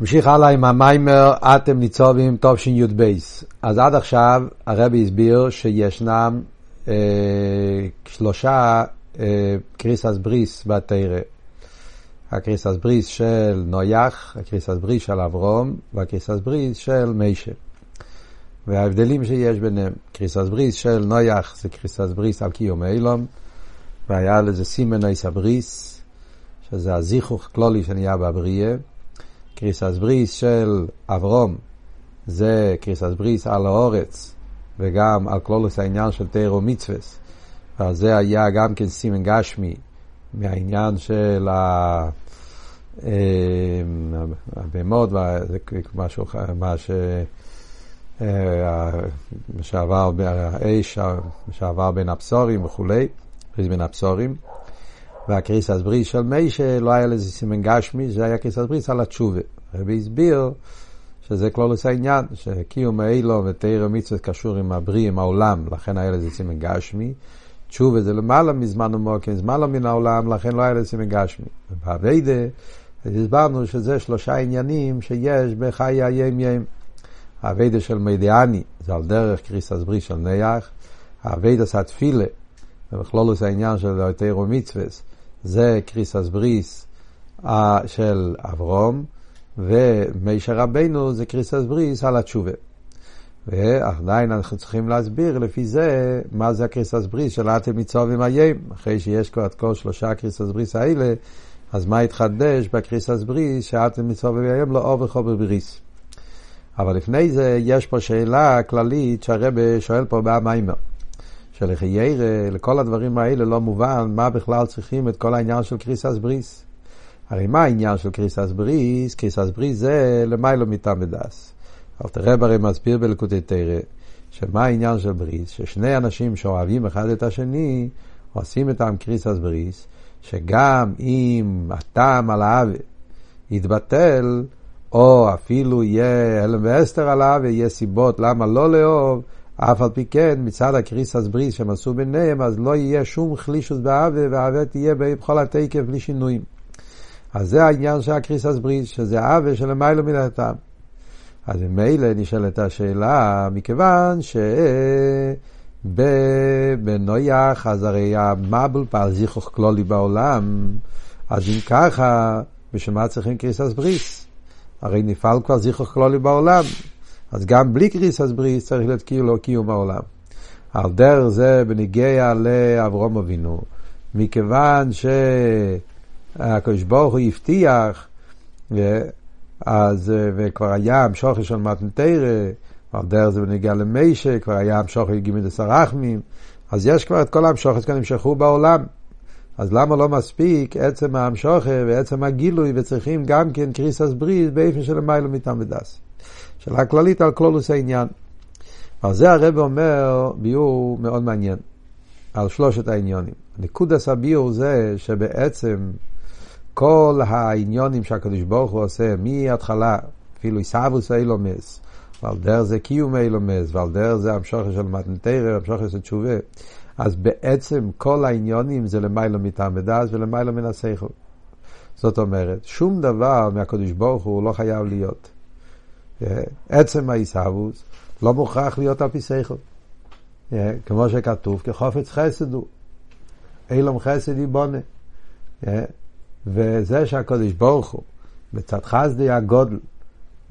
נמשיך הלאה עם המיימר אתם ניצובים תשי"ב. אז עד עכשיו הרבי הסביר שישנם אה, שלושה אה, קריסס בריס בתורה. הקריסס בריס של נויח, הקריסס בריס של אברום והקריסס בריס של מיישה. וההבדלים שיש ביניהם, קריסס בריס של נויח זה קריסס בריס על קיום אילום, והיה לזה סימן אות הברית, שזה הזיכוך כלולי שנהיה בבריאה. קריסס בריס של אברום זה קריסס בריס על האורץ וגם על כלולוס העניין של תירו מצווס. ועל זה היה גם כן סימן גשמי מהעניין של אה, הבהמות, מה ש... אה, שעבר האש, שעבר בין הבשורים וכולי, בין הבתרים. והקריסס בריס של מיישה לא היה לזה סימן גשמי, זה היה קריסס בריס על התשובה. הרבי הסביר שזה כלולוס העניין, שקיום האילו ותורה ומצוות קשור עם הבריא, עם העולם, לכן היה לזה סימן גשמי. תשובה זה למעלה מזמן ומקום, למעלה מן העולם, לכן לא היה לזה סימן גשמי. ובעבודה, הסברנו שזה שלושה עניינים שיש בחיי היום יום. העבודה של מודה אני, זה על דרך קריסס בריס של נח. העבודה של התפילה, ובכלולוס העניין של תורה ומצוות, זה קריסס בריס אה, של אברום. ומשה רבנו זה קריסס בריס על התשובה. ועדיין אנחנו צריכים להסביר לפי זה מה זה הקריסס בריס של אתם ניצבים היום. אחרי שיש כבר את כל שלושה קריסס בריס האלה, אז מה התחדש בקריסס בריס שאתם ניצבים היום לעברך בברית. אבל לפני זה יש פה שאלה כללית שהרבי שואל פה במיימר. שלכאורה, לכל הדברים האלה לא מובן מה בכלל צריכים את כל העניין של קריסס בריס. הרי מה העניין של קריסס בריס? קריסס בריס זה למיילו מטעם ודס. אלטער רבי מסביר בלקוטי תורה, שמה העניין של בריס? ששני אנשים שאוהבים אחד את השני, עושים איתם קריסס בריס, שגם אם הטעם על האהבה יתבטל, או אפילו יהיה הלם ואסתר על האווה, יהיה סיבות למה לא לאהוב, אף על פי כן, מצד הקריסס בריס שהם עשו ביניהם, אז לא יהיה שום חלישוס באווה, והאווה תהיה בכל התקף בלי שינויים. אז זה העניין של הקריסס בריס, שזה העוול של המיילו מן הטעם. אז ממילא נשאלת השאלה, מכיוון שבנויח, אז הרי המבול פעל זיכוך כלולי בעולם, אז אם ככה, בשביל מה צריכים קריסס בריס? הרי נפעל כבר זיכוך כלולי בעולם, אז גם בלי קריסס בריס צריך להיות כאילו קיום העולם. על דרך זה בניגיע לאברום אבינו, מכיוון ש... הקדוש ברוך הוא הבטיח, אז, וכבר היה המשוכר של מתנתרא, על דרך זה בנגיע למיישה, כבר היה המשוכר גימד הסרחמים, אז יש כבר את כל המשוכר כאן נמשכו בעולם. אז למה לא מספיק עצם המשוכר ועצם הגילוי, וצריכים גם כן קריסס בריז באיפן של מיילו מטעם ודס. שאלה כללית על כלולוס העניין. על זה הרב אומר ביור מאוד מעניין, על שלושת העניונים. נקודס הביור זה שבעצם כל העניונים שהקדוש ברוך הוא עושה מההתחלה, אפילו עיסאוווס אילומס, ועל דרך זה קיום אילומס, ועל דרך זה המשוכר של מתנתרא, המשוכר של תשובה, אז בעצם כל העניונים זה למיילו מטעם מן השכל. זאת אומרת, שום דבר מהקדוש ברוך הוא לא חייב להיות. עצם העיסאוווס לא מוכרח להיות על פי שכל. כמו שכתוב, כחופץ חסד הוא. אילום חסד יבונה. וזה שהקדוש ברוך הוא, בצד חסדי הגודל,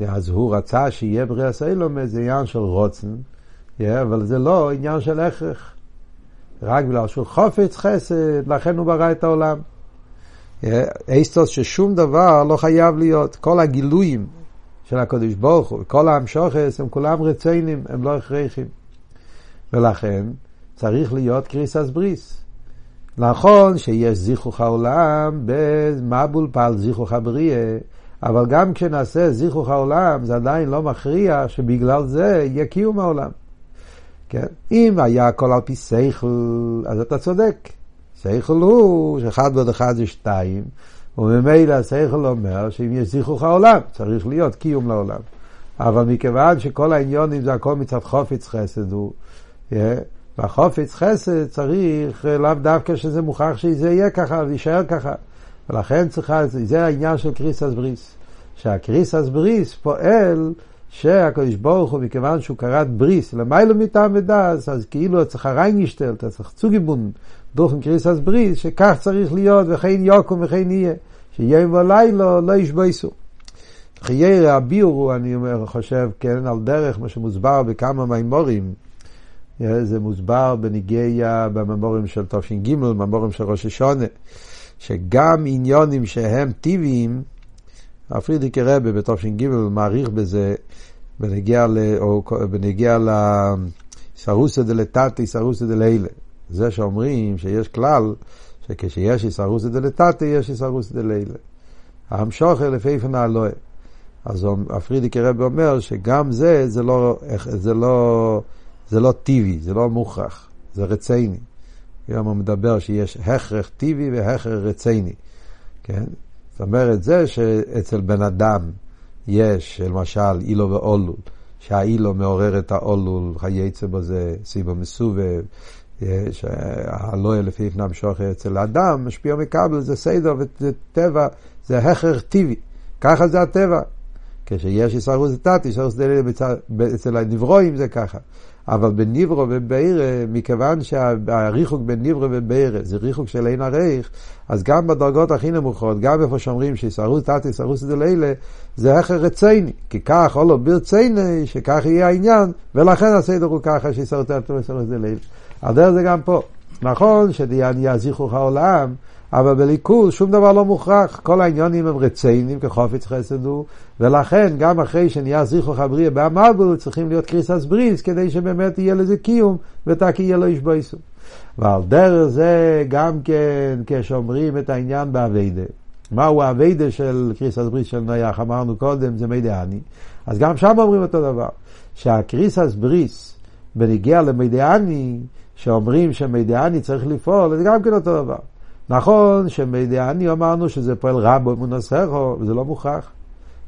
אז הוא רצה שיהיה בריאס אילום זה עניין של רוצן, אבל זה לא עניין של הכרח. רק בגלל שהוא חופץ חסד, לכן הוא ברא את העולם. אסטוס ששום דבר לא חייב להיות. כל הגילויים של הקדוש ברוך הוא, כל המשוכס, הם כולם רציינים, הם לא הכרחים. ולכן צריך להיות קריסס בריס. נכון שיש זיכוך העולם במבול פעל זיכוך הבריאה, אבל גם כשנעשה זיכוך העולם זה עדיין לא מכריע שבגלל זה יהיה קיום העולם. כן? אם היה הכל על פי סייכל, אז אתה צודק. סייכל הוא שאחד ועוד אחד זה שתיים, וממילא הסייכל אומר שאם יש זיכוך העולם, צריך להיות קיום לעולם. אבל מכיוון שכל העניונים זה הכל מצד חופץ חסד הוא, והחופץ חסד צריך אה, לאו דווקא שזה מוכרח שזה יהיה ככה ויישאר ככה. ולכן צריכה, זה העניין של קריסס בריס. שהקריסס בריס פועל שהקדוש ברוך הוא, מכיוון שהוא קראת בריס, למיילו מטעם ודס, אז כאילו צריך ריינגשטל, אתה צריך צוגיבון, דוכן קריסס בריס, שכך צריך להיות, וכן יוקום וכן יהיה, שיום ולילה לא ישבייסו. חייר הביור, אני אומר, חושב, כן, על דרך מה שמוסבר בכמה מימורים. זה מוסבר בניגיה, בממורים של תש"ג, בממורים של ראש השונה, שגם עניונים שהם טבעיים, הפרידיקי רבה בתש"ג מעריך בזה, בנגיע, ל, או בנגיע לסרוסא דלתתי, סרוסא דלילה. זה שאומרים שיש כלל, שכשיש איסרוסא דלתתי, יש איסרוסא דלילה. המשוכר לפי איפן האלוהי. אז הפרידיקי רבי אומר שגם זה, זה לא, זה לא, זה לא טבעי, זה לא מוכרח, זה רציני. היום הוא מדבר שיש הכרח טבעי והכרח רציני. כן? זאת אומרת, זה שאצל בן אדם יש, למשל, אילו ואולול, שהאילו מעורר את האולול, חייצא בזה, סיבה מסובב, שהלואה לפי פנם שוחר אצל האדם, משפיע מקבל, זה סדר וטבע, זה הכרח טבעי. ככה זה הטבע. כשיש איסרוס דתת, איסרוס דתת אצל הנברואים זה ככה. אבל בניברו ובעירה, מכיוון שהריחוק בין ניברו ובעירה זה ריחוק של אין הריח, אז גם בדרגות הכי נמוכות, גם איפה שאומרים שיסרוס תת, יסרוס דלילה, זה הכר רציני, כי כך או לא ברציני, שכך יהיה העניין, ולכן הסדר הוא ככה שיסרוס תת ויסרוס דלילה. הדרך זה גם פה. נכון שדיין יזיכו לך העולם, אבל בליכוז שום דבר לא מוכרח, כל העניונים הם רציינים כחופץ חסד הוא, ולכן גם אחרי שנהיה זיכרו חבריה באמרבו צריכים להיות קריסס בריס כדי שבאמת יהיה לזה קיום ותקי יהיה לו איש בויסו. ועל דרך זה גם כן כשאומרים את העניין באביידה. מהו האביידה של קריסס בריס של נייח, אמרנו קודם, זה מידע אני. אז גם שם אומרים אותו דבר, שהקריסס בריס בנגיע למידע אני, שאומרים שמידע אני צריך לפעול, זה גם כן אותו דבר. נכון שמדיאני אמרנו שזה פועל רע באמונסכו, וזה לא מוכרח.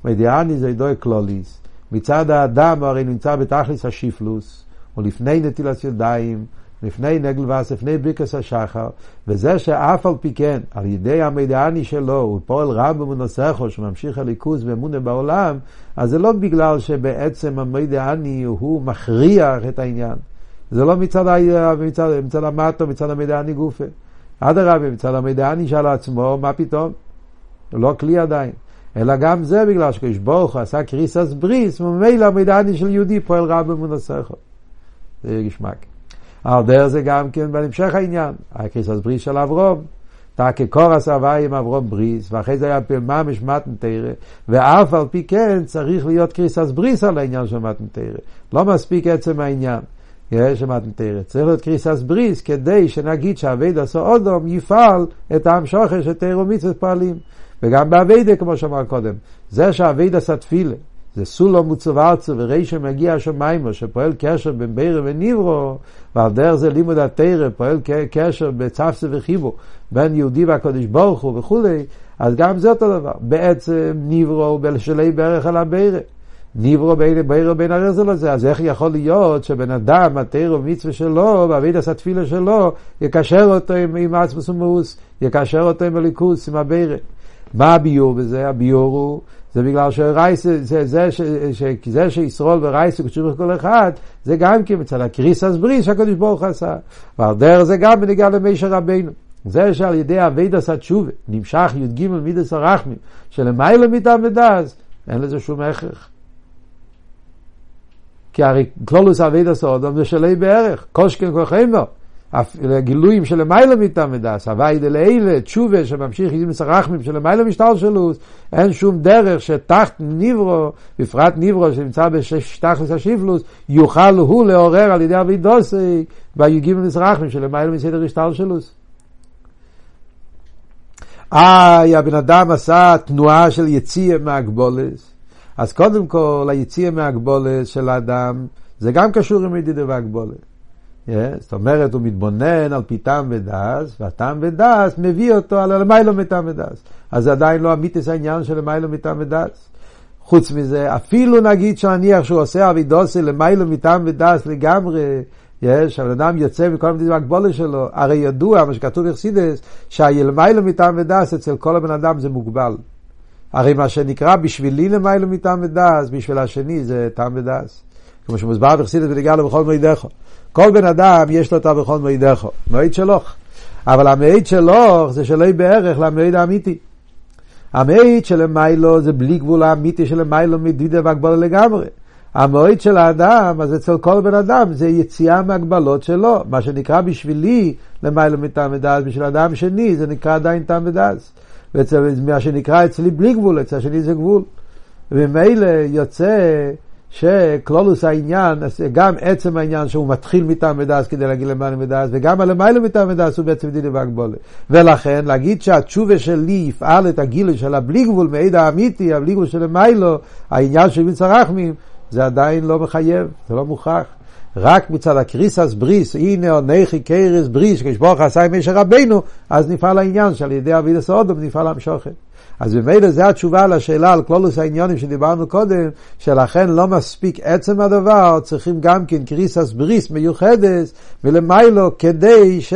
מדיאני זה ידוע קלוליס. מצד האדם הרי נמצא בתכלס השיפלוס, או לפני נטילת ידיים, לפני נגל ואס, לפני ברכס השחר, וזה שאף על פי כן, על ידי המדיאני שלו, הוא פועל רע במונסכו, שממשיך הליכוז ואמונה בעולם, אז זה לא בגלל שבעצם המדיאני הוא מכריח את העניין. זה לא מצד, מצד, מצד המטו, מצד המדיאני גופה. אדרבה, מצד המידע נשאל עצמו, מה פתאום? הוא לא כלי עדיין. אלא גם זה בגלל שקדוש ברוך הוא עשה קריסס בריס, וממילא המידעני של יהודי פועל רע במונסכו. זה גשמק. על דרך זה גם כן בהמשך העניין, הקריסס בריס של אברום. תקי קורס הוואי עם אברום בריס, ואחרי זה היה ממש מתנתרא, ואף על פי כן צריך להיות קריסס בריס על העניין של מתנתרא. לא מספיק עצם העניין. שמעת מתארת. צריך להיות קריסס בריס כדי שנגיד שאבייד עשו אודום יפעל את העם שוחר שתארו מצוות פועלים. וגם באביידה כמו שאמר קודם, זה שאבייד עשה תפילה, זה סולו מוצב ארצו ורישו מגיע השמיימו שפועל קשר בין בירה וניברו ועל דרך זה לימוד התרא פועל קשר בצפסה וחיבו בין יהודי והקדוש ברוך הוא וכולי אז גם זה אותו דבר בעצם ניברו הוא בלשולי ברך על הבירה ניברו בירו בין הרזל הזה, אז איך יכול להיות שבן אדם, התירו ומצווה שלו, ואביד עשה תפילה שלו, יקשר אותו עם, עם עצמוס ומאוס, יקשר אותו עם הליכוס, עם הבירה. מה הביור בזה? הביור הוא, זה בגלל שרייס, זה, זה, ש, ש, זה שישרול ורייס וקשור כל אחד, זה גם כן מצד הקריסס בריס שהקדוש ברוך הוא עשה. ועל דרך זה גם בניגע למישר רבינו. זה שעל ידי אבידס התשובה נמשך י"ג מידס הרחמים שלמיילא מטעם ודס, אין לזה שום הכרח. כי הרי כלולוס אבידע סודום זה שלי בערך, קושקן כוחנו. גילויים של למעלה מתעמדס, הווי דלאלה, תשובה שממשיך עם מסרחמים של למעלה משטר שלוס, אין שום דרך שתחת ניברו, בפרט ניברו שנמצא בשטחס השיפלוס, יוכל הוא לעורר על ידי אבידוסי, ויגיב מסרחמים של למעלה מסדר השטר שלוס. איי, הבן אדם עשה תנועה של יציאה מהגבולס, אז קודם כל, היציאה מהגבולת של האדם, זה גם קשור עם ידידה והגבולת. Yeah, זאת אומרת, הוא מתבונן על פי טעם ודס, והטעם ודס מביא אותו על למיילו מטעם ודס. אז זה עדיין לא אמיתיס העניין של למיילו מטעם ודס. חוץ מזה, אפילו נגיד שנניח שהוא עושה אבידוסי למיילו מטעם ודס לגמרי, יש, הבן אדם יוצא מכל המדינה הגבולה שלו, הרי ידוע, מה שכתוב בחסידס, שהילמיילו מטעם ודס אצל כל הבן אדם זה מוגבל. הרי מה שנקרא בשבילי למיילו מטעם ודס, בשביל השני זה טעם ודס. כמו שמוסבר בחסידת ונגע לו בכל מועידך. כל בן אדם יש לו אותה בכל מועידך, מועיד שלוך. אבל המועיד שלוך זה שלא יהיה בערך למועיד האמיתי. המועיד של מיילו זה בלי גבול האמיתי של מיילו מדידה והגבלה לגמרי. המועד של האדם, אז אצל כל בן אדם, זה יציאה מהגבלות שלו. מה שנקרא בשבילי למעלה מטעם ודעת, בשביל אדם שני, זה נקרא עדיין טעם ודעת. ומה שנקרא אצלי בלי גבול, אצל השני זה גבול. וממילא יוצא שכלולוס העניין, גם עצם העניין שהוא מתחיל מטעם ודעת כדי להגיד למעלה מדעת, וגם הלמעלה מטעם ודעת הוא בעצם דידי והגבולה. ולכן להגיד שהתשובה שלי יפעל את הגילוי של הבלי גבול, מעיד האמיתי, הבלי גבול של למיילו, העניין של מצר רחמים, זה עדיין לא מחייב, זה לא מוכרח. רק מצד הקריסס בריס, הנה עונכי קריס בריס, כשברוך עשה עם משה רבנו, אז נפעל העניין שעל ידי אביד הסעודום נפעל המשוכן. אז ממילא זו התשובה לשאלה על כלולוס העניונים שדיברנו קודם, שלכן לא מספיק עצם הדבר, צריכים גם כן קריסס בריס מיוחדת מלמיילו כדי ש...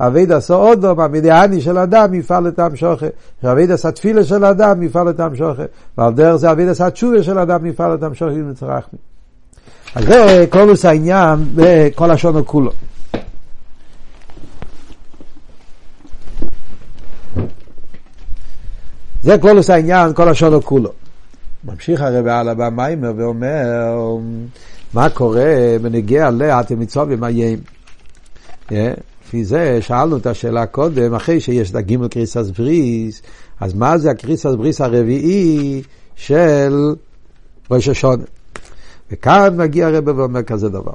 אביד עשו אודום, המדיאני של אדם יפעל את המשוכר. אביד עשה תפילה של אדם יפעל את המשוכר. ועל דרך זה אביד עשה תשובה של אדם יפעל את המשוכר אם נצרכנו. אז זה קולוס העניין בכל השונו כולו. זה קולוס העניין, כל השונו כולו. ממשיך הרב על הבמיימר ואומר, מה קורה בנגיע לאתם מצווה מה יהיה? לפי זה שאלנו את השאלה קודם, אחרי שיש את הגימל קריסס בריס, אז מה זה הקריסס בריס הרביעי של ראש השונה? וכאן מגיע הרב ואומר כזה דבר.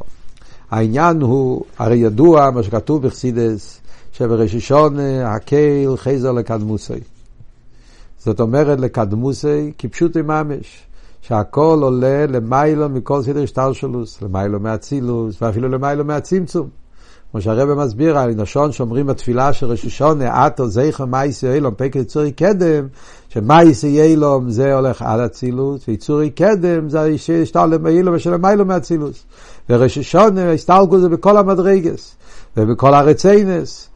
העניין הוא, הרי ידוע מה שכתוב בחסידס, שבראש השונה הקהיל חייזר לקדמוסי. זאת אומרת לקדמוסי כפשוטי ממש. שהכל עולה למיילו מכל סדר שטר שלוס, למיילו מאצילוס, ואפילו למיילו מהצמצום. כמו שהרבא מסביר על לשון שאומרים בתפילה של ראש השונה, עטו זכר מייס יאילום, פקד צורי קדם, שמייס יאילום זה הולך על אצילוס, ויצורי קדם זה שטר למיילו ושל המיילו מאצילוס. וראש השונה, הסתלקו זה בכל המדרגס, ובכל הרציינס,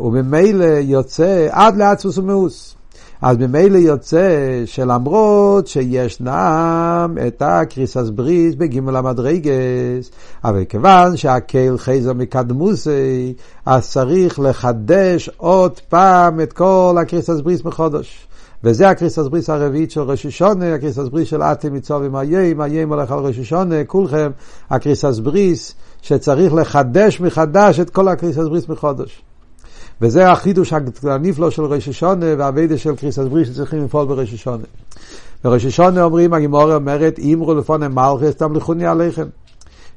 וממילא יוצא עד לעצמוס ומאוס. אז ממילא יוצא שלמרות שישנם את הקריסס בריס בגימל המדרגס, אבל כיוון שהקהל חייזר מקדמוסי, אז צריך לחדש עוד פעם את כל הקריסס בריס מחודש. וזה הקריסס בריס הרביעית של ראש השנה, הקריסס בריס של אתם ניצבים היום, היום הולך על ראש השנה, כולכם הקריסס בריס שצריך לחדש מחדש את כל הקריסס בריס מחודש. וזה החידוש הנפלא של ראש השנה והעבודה של כריתת ברית שצריכים לפעול בראש השנה. בראש השנה אומרים, הגמרא אומרת, אמרו לפניי מלכויות שתמליכוני עליכם.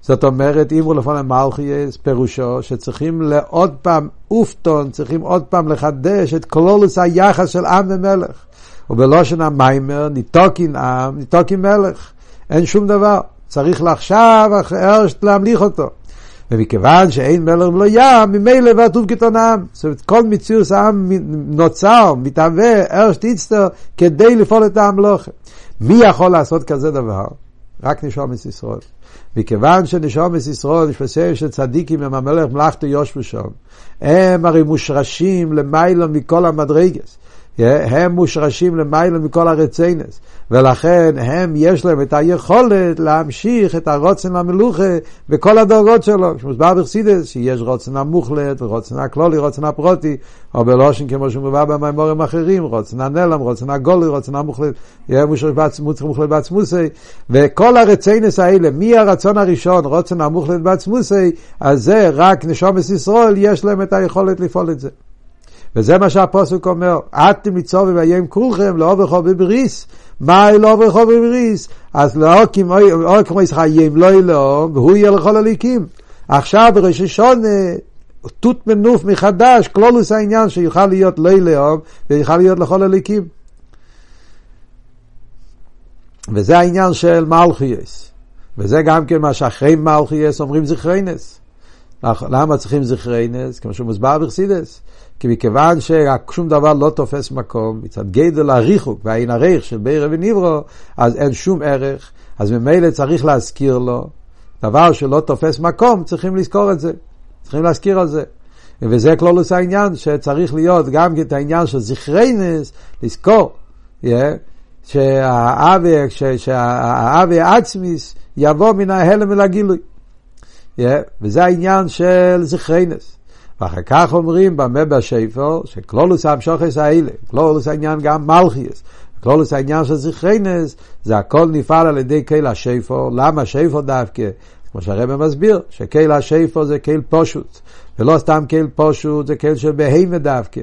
זאת אומרת, אימרו לפונם מלכיס, פירושו שצריכים לעוד פעם אופטון, צריכים עוד פעם לחדש את כלולוס היחס של עם ומלך. ובלושן המיימר, ניתוקין עם, ניתוקין מלך. אין שום דבר. צריך לעכשיו, להמליך אותו. ומכיוון שאין מלך ולא ים, ממילא ועטוב כתונם. זאת אומרת, כל מציאות העם נוצר, מתהווה, ארש תיצטר, כדי לפעול את המלוכה. מי יכול לעשות כזה דבר? רק נשומת ישראל. מכיוון שנשומת ישראל, נשפסי של צדיקים הם המלך מלאכתו יושבו שם. הם הרי מושרשים למיילון מכל המדרגס. הם מושרשים למעלה מכל הרציינס, ולכן הם, יש להם את היכולת להמשיך את הרוצן המלוכה בכל הדרגות שלו. שמוסבר בחסידס, שיש רוצן המוחלט, רוצן הכלולי, רוצן הפרוטי, או בלושן כמו שמובא במימורים אחרים, רוצן הנלם, רוצן הגולי, רוצן המוחלט, יהיה מוחלט בעצמוסי, וכל הרציינס האלה, מי הרצון הראשון, רוצן המוחלט בעצמוסי, אז זה רק נשומת ישראל, יש להם את היכולת לפעול את זה. וזה מה שהפוסק אומר, אתם מצווה וים כולכם לא בכו בבריס, מה לא בכו בבריס? אז לא כמו ישחיים לא ילום, והוא יהיה לכל הליקים. עכשיו בראש השונה, תות מנוף מחדש, כלולוס העניין שיוכל להיות לא ילום, ויוכל להיות לכל הליקים. וזה העניין של מלכייס. וזה גם כן מה שאחרי מלכייס אומרים זכרינס. למה צריכים זכרינס? כמו שהוא מוסבר בחסידס. כי מכיוון ששום דבר לא תופס מקום, מצד גדל הריחוק והאין הריח של בירה וניברו, אז אין שום ערך, אז ממילא צריך להזכיר לו. דבר שלא תופס מקום, צריכים לזכור את זה. צריכים להזכיר על זה. וזה כלולוס העניין, שצריך להיות גם את העניין של זכרינס, לזכור. שהאווה, שהאווה עצמיס יבוא מן ההלם אל הגילוי. וזה העניין של זכרינס. ואחר כך אומרים במה בשפר, שכלולוס המשוכס האלה, כלולוס העניין גם מלכיאס, כלולוס העניין של זכרינס, זה הכל נפעל על ידי קהיל השפר. למה שפר דווקא? כמו שהרבא מסביר, שקהיל השפר זה קהיל פושוט, ולא סתם קהיל פושוט, זה קהיל של בהמה דווקא.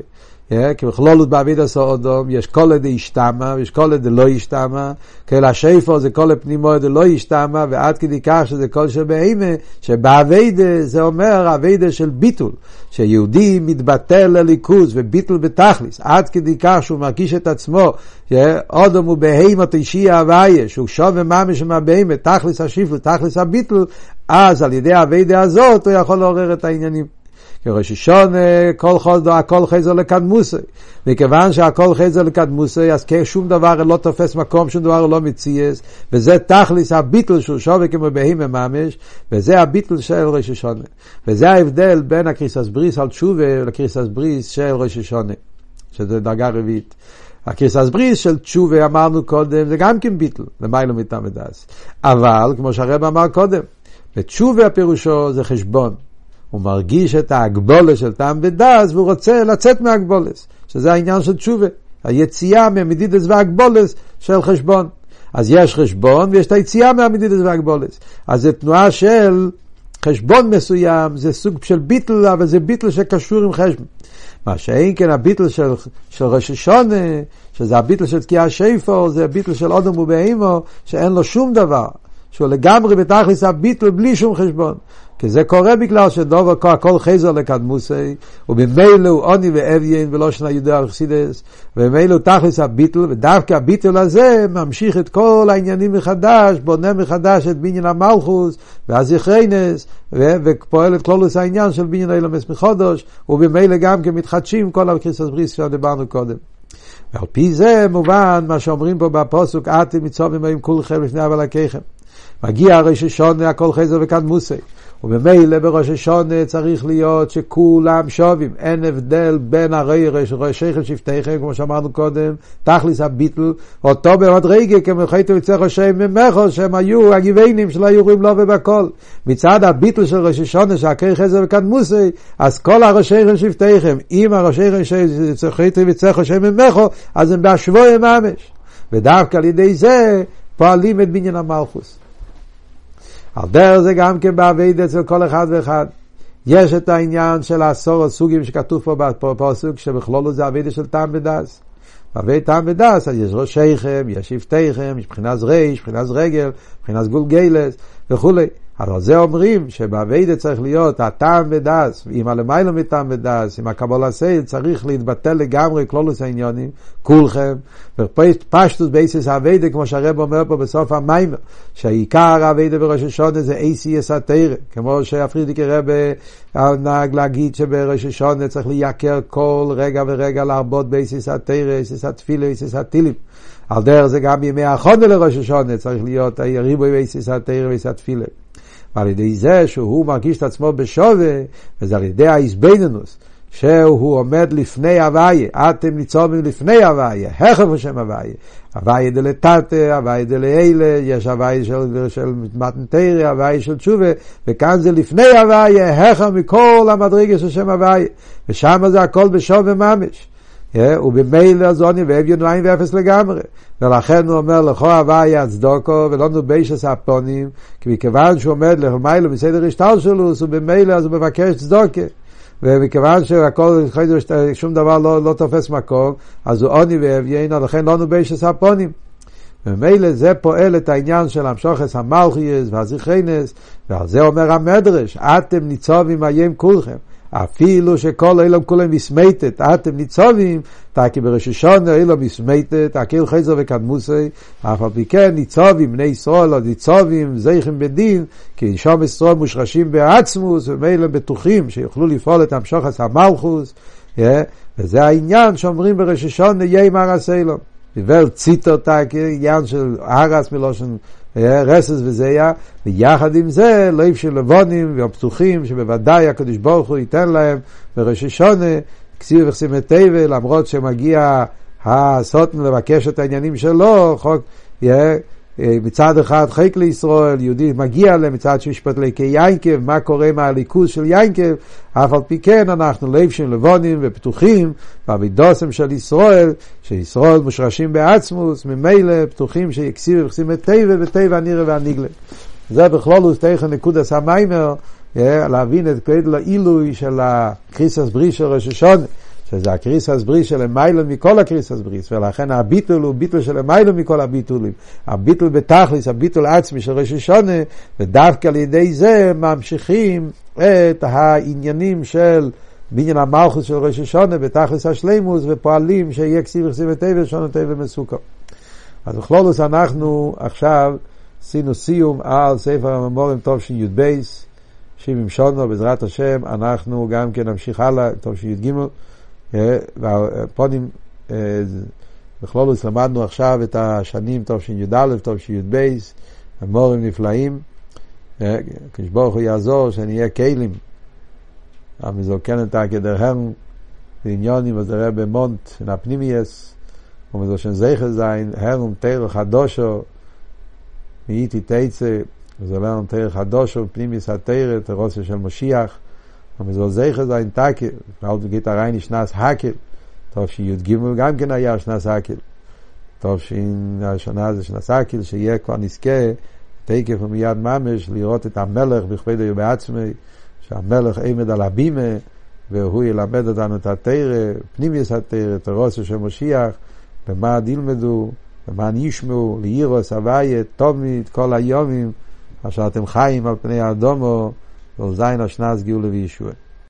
כי בכלולות בעביד עשו אודום, יש כל עדי השתמה, ויש כל עדי לא השתמה, כאל השפר זה כל הפנימו עדי לא השתמה, ועד כדי כך שזה כל שבהימה, שבעבידה זה אומר עבידה של ביטול, שיהודי מתבטל לליכוז וביטול בתכליס, עד כדי כך שהוא מרגיש את עצמו, שאודום הוא בהימה תשעי הוויה, שהוא שווה ממש מהבהימה, תכליס השיפל, תכליס הביטול, אז על ידי העבידה הזאת הוא יכול לעורר את העניינים. כראש השונה, כל חודו, הכל חזר לקדמוסי. מכיוון שהכל חזר לקדמוסי, אז שום דבר לא תופס מקום, שום דבר לא מציאס, וזה תכליס הביטל שהוא שווה כמו בהימה ממש, וזה הביטל של ראש השונה. וזה ההבדל בין הקריסס בריס על תשובה לקריסס בריס של ראש השונה, שזה דרגה רביעית. הקריסס בריס של תשובה אמרנו קודם, זה גם כן ביטל, למיילו מטעם ודס. אבל, כמו שהרב אמר קודם, בתשובה הפירושו זה חשבון. הוא מרגיש את ההגבולת של טעם ודס והוא רוצה לצאת מהגבולת, שזה העניין של תשובה, היציאה מהמדידס והגבולת של חשבון. אז יש חשבון ויש את היציאה מהמדידס והגבולת. אז זה תנועה של חשבון מסוים, זה סוג של ביטל, אבל זה ביטל שקשור עם חשבון. מה שאין כן הביטל של, של ראש השונה, שזה הביטל של תקיעה שיפו, זה הביטל של אודם ובהימו, שאין לו שום דבר, שהוא לגמרי בתכלס הביטל בלי שום חשבון. כי זה קורה בגלל שדובר הכל חזר לקדמוסי, ובמילא הוא עוני ואביין ולא שנה יודע על חסידס, ובמילא הוא תכלס הביטל, ודווקא הביטל הזה ממשיך את כל העניינים מחדש, בונה מחדש את בניין המלכוס, והזכרינס, ופועל את כלולוס העניין של בניין אילמס מחודש, ובמילא גם כן מתחדשים כל הקריסוס בריס שדיברנו קודם. ועל פי זה מובן מה שאומרים פה בפוסוק, אתם מצווים עם כולכם לפני אבלקיכם. מגיע הרי ששונה הכל חזר וקדמוסי. וממילא בראש השונה צריך להיות שכולם שווים, אין הבדל בין הריירש, שכל שבטיכם, כמו שאמרנו קודם, תכליס הביטל, אותו במדרגה, כמו חייתו יצא ראשי ממכו, שהם היו הגיביינים שלא היו רואים לו ובכל. מצד הביטל של ראש השונה, שהקרי חזר וקדמוסי, אז כל הראשי רש שבטיכם, אם הראשי רש חייתו יצא ראשי ממכו, אז הם בהשבוע ממש. ודווקא על ידי זה פועלים את בניין המלכוס. על דרך זה גם כן בעביד אצל כל אחד ואחד. יש את העניין של עשור הסוגים שכתוב פה בפסוק, שבכלולו זה אבידה של טעם ודס. אבי טעם ודס, אז יש ראשיכם, יש שבטיכם, יש מבחינת ריש, מבחינת רגל, מבחינת גולגלס וכולי. אבל זה אומרים שבאביידה צריך להיות הטעם ודס, עם הלמיילו מטעם ודס, עם הקבלה סייל, צריך להתבטל לגמרי כלולוס העניונים, כולכם, ופשטוס בייסיס האביידה, כמו שהרב אומר פה בסוף המיימר, שהעיקר האביידה בראש השונה זה אייסי אסתרא, כמו שהפרידיקי רב נהג להגיד שבראש השונה צריך לייקר כל רגע ורגע להרבות בייסיס התרא, אייסיס התפילה, אייסיס הטילים. על דרך זה גם בימי החונה לראש השונה צריך להיות ריבוי בייסיס התרא ואייסיס התפילה. ועל ידי זה שהוא מרגיש את עצמו בשווה, וזה על ידי האיזבנינוס, שהוא עומד לפני הוויה, אתם ניצובים לפני הוויה, הכף השם הוויה. הוויה דלתתא, הוויה דלאלה, יש הוויה של, של מתנתרא, הוויה של תשובה, וכאן זה לפני הוויה, הכף מכל המדרגה של שם הוויה. ושם זה הכל בשווה ממש. ובמילא זוני ואביון עין ואפס לגמרי. ולכן הוא אומר לכו הוויה הצדוקו ולא נוביישס הפונים, כי מכיוון שהוא עומד למיילו מסדר השטר שלו, הוא במילא אז הוא מבקש צדוקה. ומכיוון שהכל, שום דבר לא, לא תופס מקום, אז הוא עוני ואביין, לכן לא נוביישס הפונים. וממילא זה פועל את העניין של המשוכס המלכיאס והזיכרינס, ועל זה אומר המדרש, אתם ניצובים איים כולכם. אפילו שכל אילום כולם מסמייטת, אתם ניצובים, תקי בראש השונה אילום מסמייטת, אקיל חזר וקדמוסי, אף על פי כן ניצובים, בני ישראל, או ניצובים, זייכים בדין, כי שום ישראל מושרשים בעצמוס, ומילא בטוחים שיוכלו לפעול את המשוחס המלכוס, וזה העניין שאומרים בראש השונה, יהיה מרס אילום. דיבר ציטר תקי, עניין של ארס מלושן רסס וזה היה, ויחד עם זה לא של לבונים והפתוחים שבוודאי הקדוש ברוך הוא ייתן להם בראש השונה, כסיב תבל, למרות שמגיע הסוטן לבקש את העניינים שלו, חוק, yeah, מצד אחד חיק לישראל, יהודי מגיע למצד שמשפט ליקי יינקב, מה קורה עם הליכוז של יינקב, אף על פי כן אנחנו לבשים לבונים ופתוחים במידוסם של ישראל, שישראל מושרשים בעצמוס, ממילא פתוחים שיקסיב ויחסים את טבע וטבע הנירה והניגלה. זה בכללות תוכן נקודת המאמר, להבין את גודל העילוי של הקריסס בריס של ראש השנה. שזה הקריסס בריס שלמעלה מכל הקריסס בריס, ולכן הביטול הוא ביטול שלמעלה מכל הביטולים. הביטול בתכלית, הביטול עצמי של ראש השנה, ודווקא על ידי זה ממשיכים את העניינים של בניין המלכות של ראש השנה בתכלית השלימות, ופועלים שיהיה כתיבה וחתימה טובה, שנה טובה ומתוקה. אז בכלולוס אנחנו עכשיו עשינו סיום על ספר הממורים טוב של י"ב, שבעים שונו, בעזרת השם, אנחנו גם כן נמשיך הלאה, טוב של י"ג. והפונים, בכלולוס למדנו עכשיו את השנים תשי"א, תשי"ב, המורים נפלאים. כשברוך הוא יעזור שנהיה כלים. המזוקן את הכדרהם ועניונים וזרע במונט הפנימייס, ומזושן זכר זין, הרום תרא חדושו, מאיתי תצא, וזולרם תרא חדושו, פנימייס התרא, תרוסיה של משיח. Aber so zeiger sein tag halt geht da rein schnas hakel da shi yud gimel gam ken ja schnas hakel shi in shana ze schnas hakel teike vom yad mamesh lirot et amelach bikhved yo beatzme shi amelach emed al abime והוא ילמד אותנו את התרא, פנים יש התרא, תרוסו של משיח, במה דילמדו, במה נשמעו, לירוס הוויה, תומית, כל היומים, אשר אתם חיים על פני האדומו, weil sein aus nas gule wie ich